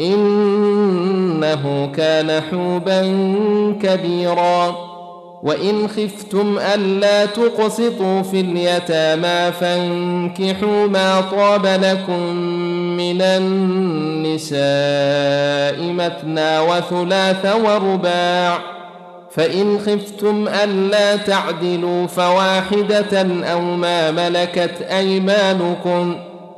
إنه كان حوبا كبيرا. وإن خفتم ألا تقسطوا في اليتامى فانكحوا ما طاب لكم من النساء مثنى وثلاث ورباع. فإن خفتم ألا تعدلوا فواحدة أو ما ملكت أيمانكم.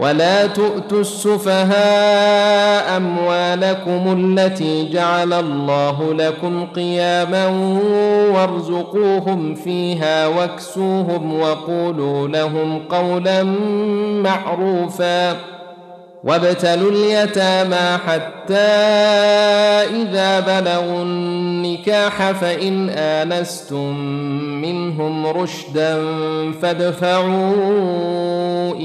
ولا تؤتوا السفهاء أموالكم التي جعل الله لكم قياما وارزقوهم فيها واكسوهم وقولوا لهم قولا معروفا وابتلوا اليتامى حتى إذا بلغوا النكاح فإن آنستم منهم رشدا فادفعوا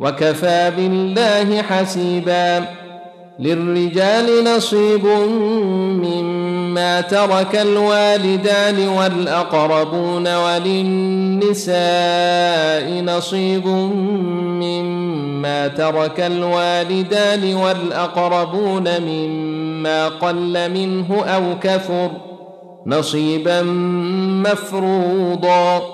وكفى بالله حسيبا للرجال نصيب مما ترك الوالدان والأقربون وللنساء نصيب مما ترك الوالدان والأقربون مما قل منه أو كثر نصيبا مفروضا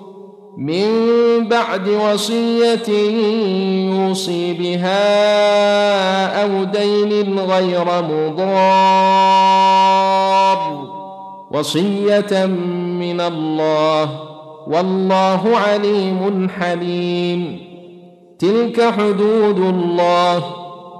من بعد وصية يوصي بها أو دين غير مضار. وصية من الله. والله عليم حليم. تلك حدود الله.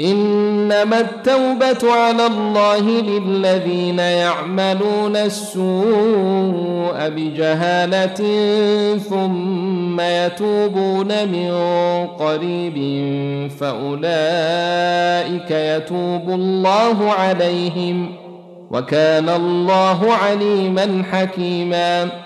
إنما التوبة على الله للذين يعملون السوء بجهالة ثم يتوبون من قريب فأولئك يتوب الله عليهم وكان الله عليما حكيما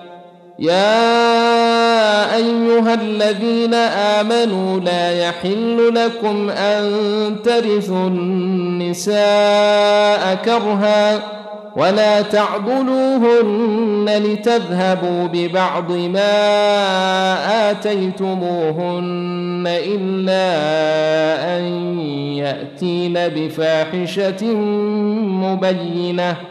يا أيها الذين آمنوا لا يحل لكم أن ترثوا النساء كرها ولا تعضلوهن لتذهبوا ببعض ما آتيتموهن إلا أن يأتين بفاحشة مبينة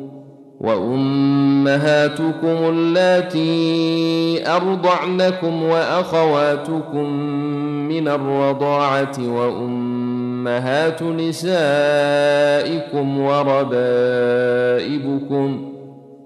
وأمهاتكم اللاتي أرضعنكم وأخواتكم من الرضاعة وأمهات نسائكم وربائبكم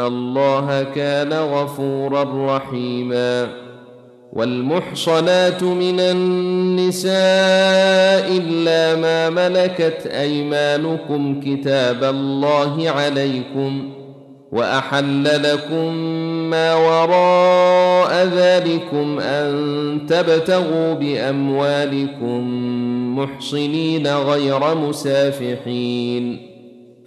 الله كان غفورا رحيما والمحصنات من النساء إلا ما ملكت أيمانكم كتاب الله عليكم ۖ واحل لكم ما وراء ذلكم ان تبتغوا باموالكم محصنين غير مسافحين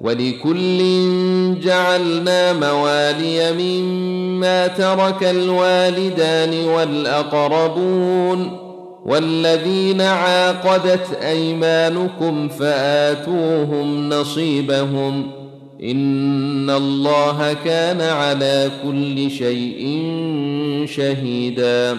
ولكل جعلنا موالي مما ترك الوالدان والأقربون والذين عاقدت أيمانكم فآتوهم نصيبهم إن الله كان على كل شيء شهيدا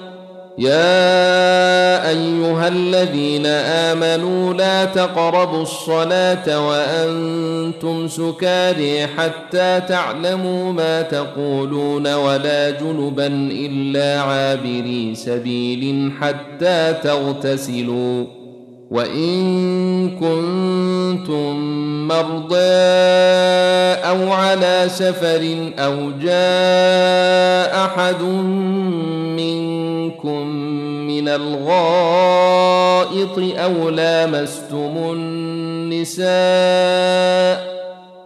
يا أيها الذين آمنوا لا تقربوا الصلاة وأنتم سكاري حتى تعلموا ما تقولون ولا جنبا إلا عابري سبيل حتى تغتسلوا وإن كنتم مرضى أو على سفر أو جاء أحد منكم من الغائط أو لامستم النساء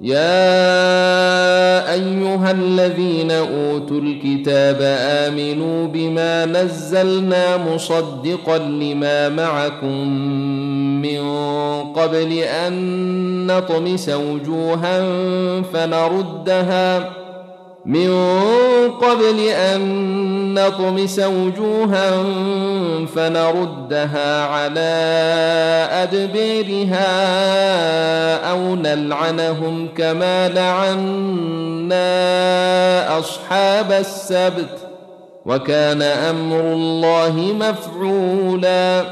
يا أيها الذين أوتوا الكتاب آمنوا بما نزلنا مصدقا لما معكم من قبل أن نطمس وجوها فنردها من قبل أن نطمس وجوها فنردها على ادبيرها نلعنهم كما لعنا اصحاب السبت وكان أمر الله مفعولا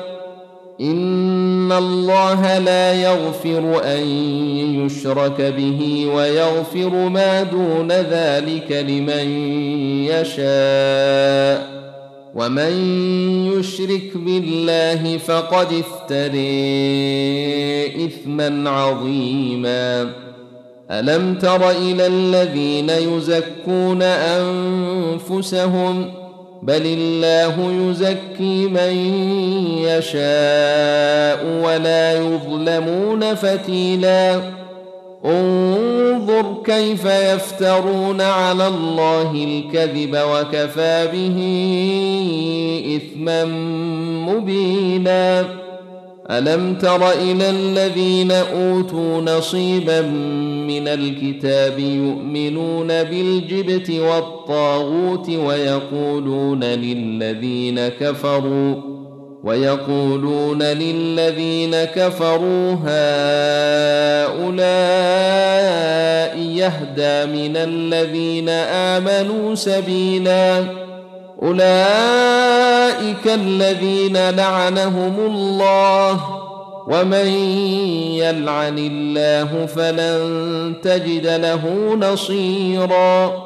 ان الله لا يغفر ان يشرك به ويغفر ما دون ذلك لمن يشاء ومن يشرك بالله فقد افتري اثما عظيما الم تر إلى الذين يزكون انفسهم بل الله يزكي من يشاء ولا يظلمون فتيلا انظر كيف يفترون على الله الكذب وكفى به إثما مبينا. ألم تر إلى الذين أوتوا نصيبا من الكتاب يؤمنون بالجبت والطاغوت ويقولون للذين كفروا ويقولون للذين كفروا هؤلاء يهدى من الذين آمنوا سبيلا. أولئك الذين لعنهم الله. ومن يلعن الله فلن تجد له نصيرا.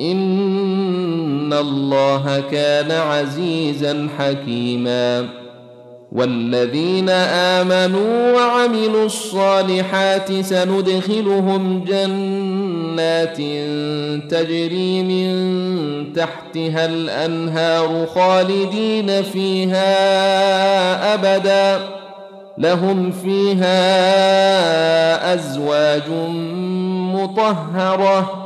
ان الله كان عزيزا حكيما. والذين امنوا وعملوا الصالحات سندخلهم جنات تجري من تحتها الانهار خالدين فيها ابدا. لهم فيها ازواج مطهره.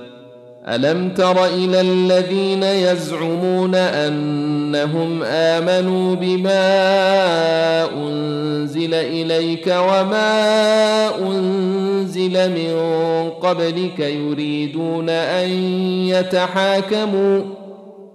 ألم تر إلى الذين يزعمون أنهم آمنوا بما أنزل إليك وما أنزل من قبلك يريدون أن يتحاكموا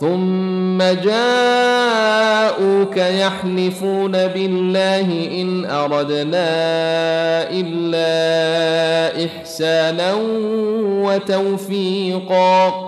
ثم جاءوك يحلفون بالله ان اردنا الا احسانا وتوفيقا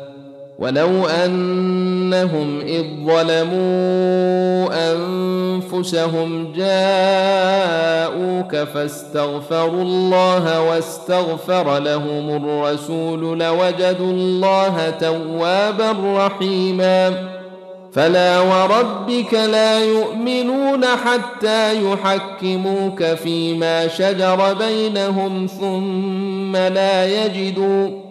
ولو أنهم إذ ظلموا أنفسهم جاءوك فاستغفروا الله واستغفر لهم الرسول لوجدوا الله توابا رحيما فلا وربك لا يؤمنون حتى يحكموك فيما شجر بينهم ثم لا يجدوا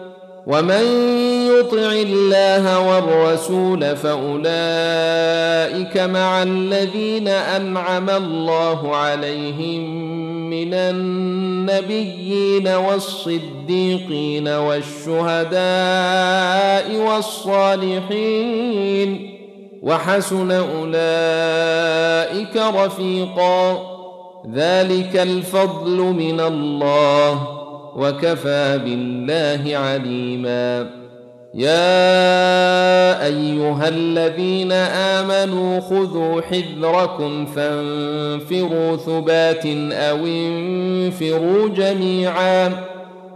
ومن يطع الله والرسول فاولئك مع الذين انعم الله عليهم من النبيين والصديقين والشهداء والصالحين وحسن اولئك رفيقا ذلك الفضل من الله وكفى بالله عليما. يا أيها الذين آمنوا خذوا حذركم فانفروا ثبات أو انفروا جميعا.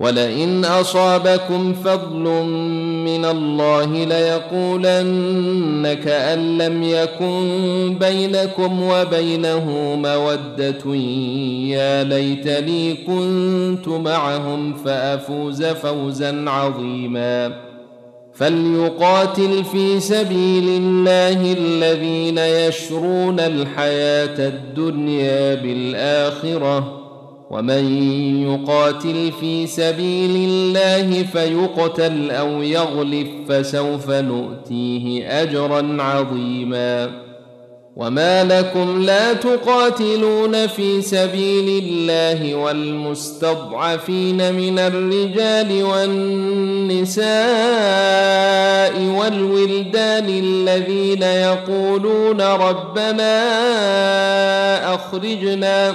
ولئن أصابكم فضل من الله ليقولن كان لم يكن بينكم وبينه مودة. يا ليتني كنت معهم فأفوز فوزا عظيما. فليقاتل في سبيل الله الذين يشرون الحياة الدنيا بالآخرة. ومن يقاتل في سبيل الله فيقتل أو يغلف فسوف نؤتيه أجرا عظيما. وما لكم لا تقاتلون في سبيل الله والمستضعفين من الرجال والنساء والولدان الذين يقولون ربنا أخرجنا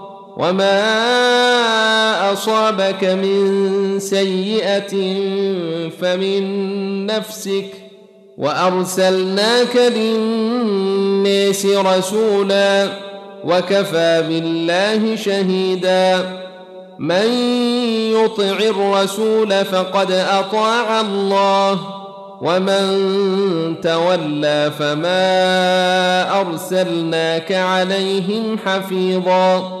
وما اصابك من سيئه فمن نفسك وارسلناك للناس رسولا وكفى بالله شهيدا من يطع الرسول فقد اطاع الله ومن تولى فما ارسلناك عليهم حفيظا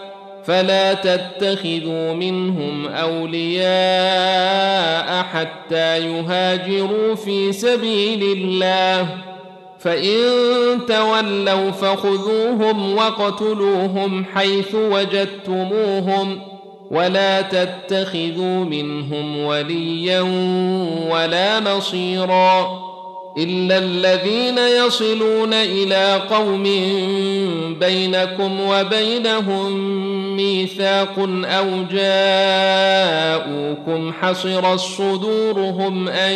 فلا تتخذوا منهم أولياء حتى يهاجروا في سبيل الله. فإن تولوا فخذوهم وقتلوهم حيث وجدتموهم ولا تتخذوا منهم وليا ولا نصيرا إلا الذين يصلون إلى قوم بينكم وبينهم ميثاق أو جاءوكم حصر صدورهم أن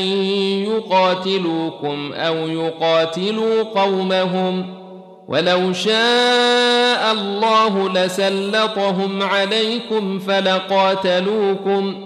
يقاتلوكم أو يقاتلوا قومهم ولو شاء الله لسلطهم عليكم فلقاتلوكم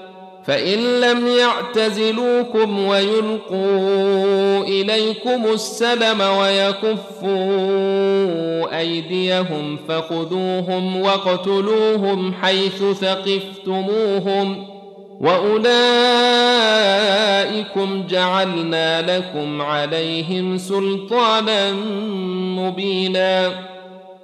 فإن لم يعتزلوكم ويلقوا إليكم السلم ويكفوا أيديهم فخذوهم واقتلوهم حيث ثقفتموهم وأولئكم جعلنا لكم عليهم سلطانا مبينا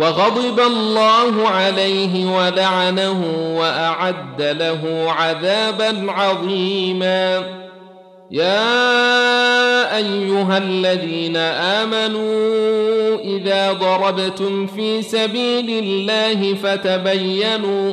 وغضب الله عليه ولعنه وأعد له عذابا عظيما. يا أيها الذين آمنوا إذا ضربتم في سبيل الله فتبينوا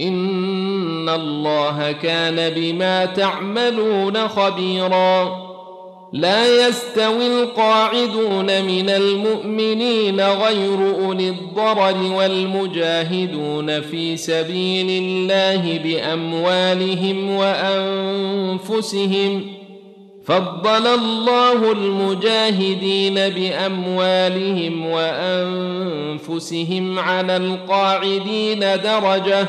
ان الله كان بما تعملون خبيرا لا يستوي القاعدون من المؤمنين غير اولي الضرر والمجاهدون في سبيل الله باموالهم وانفسهم فضل الله المجاهدين باموالهم وانفسهم على القاعدين درجه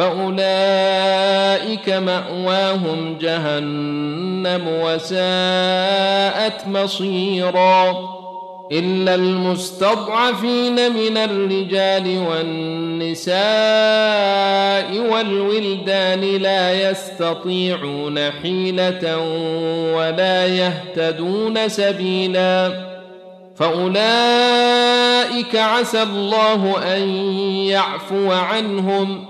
فأولئك مأواهم جهنم وساءت مصيرا إلا المستضعفين من الرجال والنساء والولدان لا يستطيعون حيلة ولا يهتدون سبيلا فأولئك عسى الله أن يعفو عنهم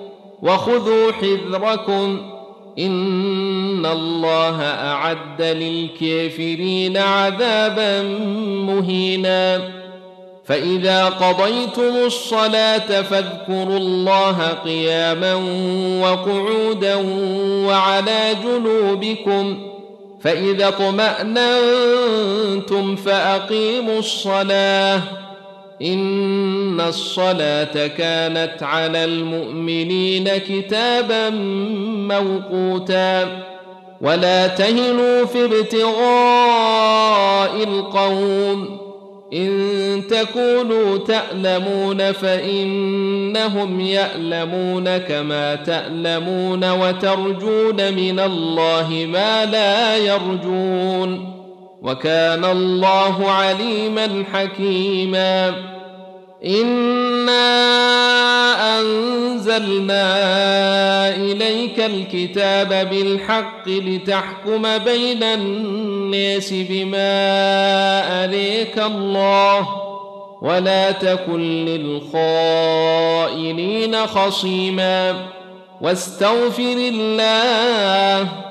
وخذوا حذركم. إن الله أعد للكافرين عذابا مهينا. فإذا قضيتم الصلاة فاذكروا الله قياما وقعودا وعلى جنوبكم. فإذا اطمأننتم فأقيموا الصلاة. إن الصلاة كانت على المؤمنين كتابا موقوتا. ولا تهنوا في ابتغاء القوم. إن تكونوا تألمون فإنهم يألمون كما تألمون وترجون من الله ما لا يرجون. وكان الله عليما حكيما. انا انزلنا اليك الكتاب بالحق لتحكم بين الناس بما اليك الله ولا تكن للخائنين خصيما. واستغفر الله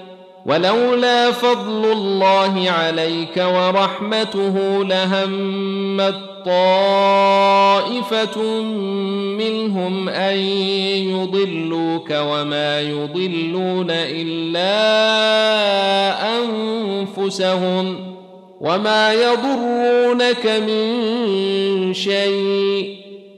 ولولا فضل الله عليك ورحمته لهمت طائفة منهم أن يضلوك وما يضلون إلا أنفسهم وما يضرونك من شيء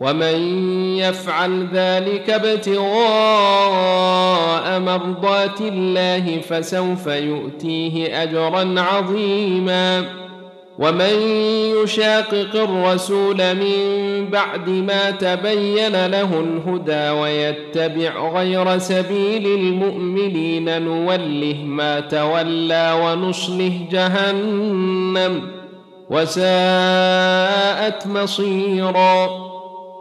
ومن يفعل ذلك ابتغاء مرضات الله فسوف يؤتيه أجرا عظيما. ومن يشاقق الرسول من بعد ما تبين له الهدى ويتبع غير سبيل المؤمنين نوله ما تولى ونصله جهنم وساءت مصيرا.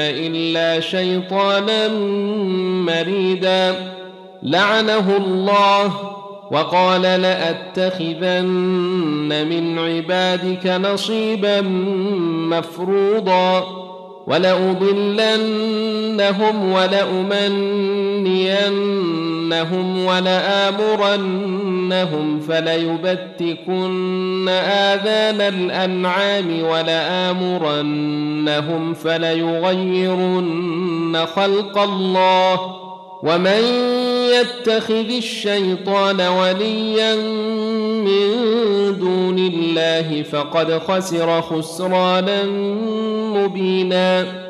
إلا شيطانا مريدا. لعنه الله وقال لأتخذن من عبادك نصيبا مفروضا. ولأضلنهم ولأمنينهم ولآمرنهم فليبتكن آذان الأنعام ولآمرنهم فليغيرن خلق الله ومن يتخذ الشيطان وليا من دون الله فقد خسر خسرانا مبينا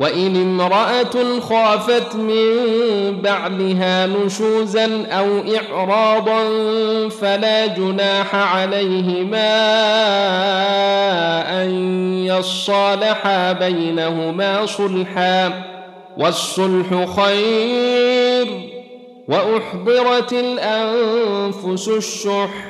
وإن امرأة خافت من بعلها نشوزا أو إعراضا فلا جناح عليهما أن يصالحا بينهما صلحا والصلح خير وأحضرت الأنفس الشح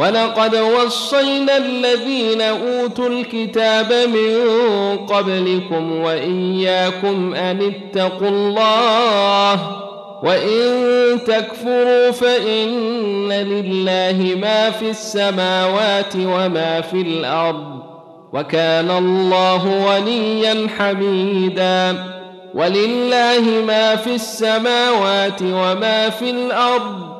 ولقد وصينا الذين أوتوا الكتاب من قبلكم وإياكم أن اتقوا الله وإن تكفروا فإن لله ما في السماوات وما في الأرض وكان الله غنيا حميدا ولله ما في السماوات وما في الأرض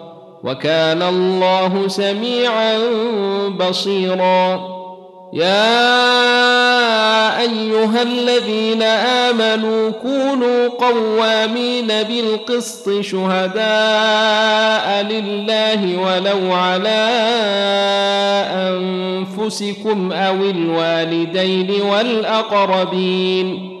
وكان الله سميعا بصيرا. يا أيها الذين آمنوا كونوا قوامين بالقسط شهداء لله ولو على أنفسكم أو الوالدين والأقربين.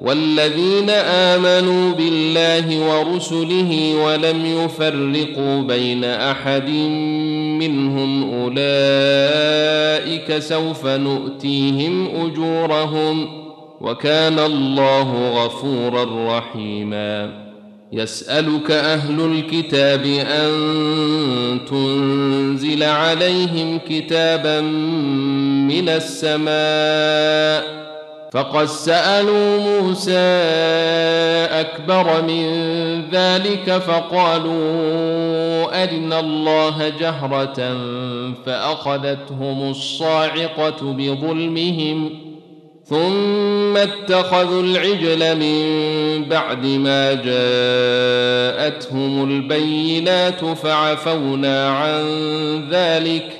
والذين آمنوا بالله ورسله ولم يفرقوا بين أحد منهم أولئك سوف نؤتيهم أجورهم وكان الله غفورا رحيما. يسألك أهل الكتاب أن تنزل عليهم كتابا من السماء فقد سألوا موسى أكبر من ذلك فقالوا أرنا الله جهرة فأخذتهم الصاعقة بظلمهم ثم اتخذوا العجل من بعد ما جاءتهم البينات فعفونا عن ذلك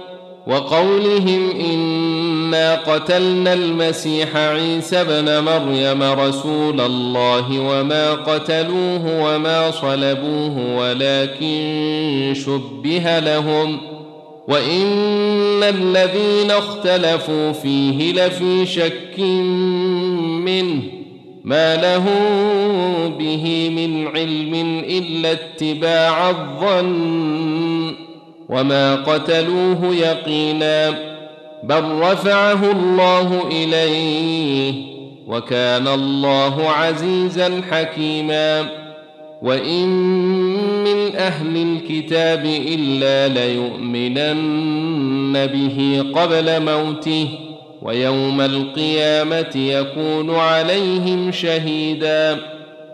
وقولهم إنا قتلنا المسيح عيسى ابن مريم رسول الله وما قتلوه وما صلبوه ولكن شبه لهم وإن الذين اختلفوا فيه لفي شك منه ما لهم به من علم إلا اتباع الظن وما قتلوه يقينا بل رفعه الله اليه وكان الله عزيزا حكيما وان من أهل الكتاب الا ليؤمنن به قبل موته ويوم القيامه يكون عليهم شهيدا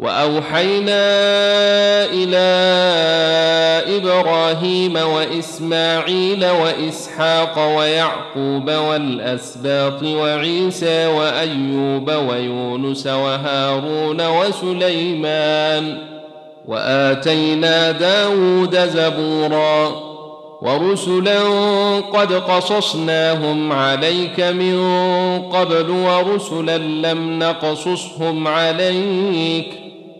وأوحينا إلى إبراهيم وإسماعيل وإسحاق ويعقوب والأسباط وعيسى وأيوب ويونس وهارون وسليمان وآتينا داود زبورا ورسلا قد قصصناهم عليك من قبل ورسلا لم نقصصهم عليك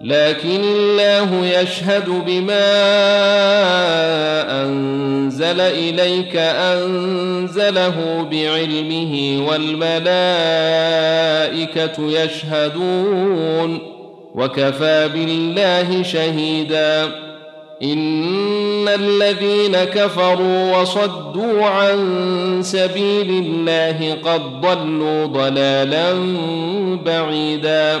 لكن الله يشهد بما أنزل إليك أنزله بعلمه والملائكة يشهدون وكفى بالله شهيدا. إن الذين كفروا وصدوا عن سبيل الله قد ضلوا ضلالا بعيدا.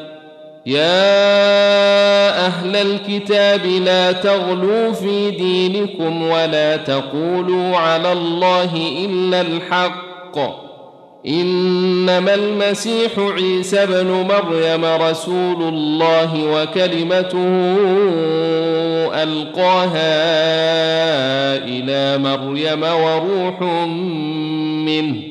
يا أهل الكتاب لا تغلوا في دينكم ولا تقولوا على الله إلا الحق. إنما المسيح عيسى ابن مريم رسول الله وكلمته ألقاها إلى مريم وروح منه.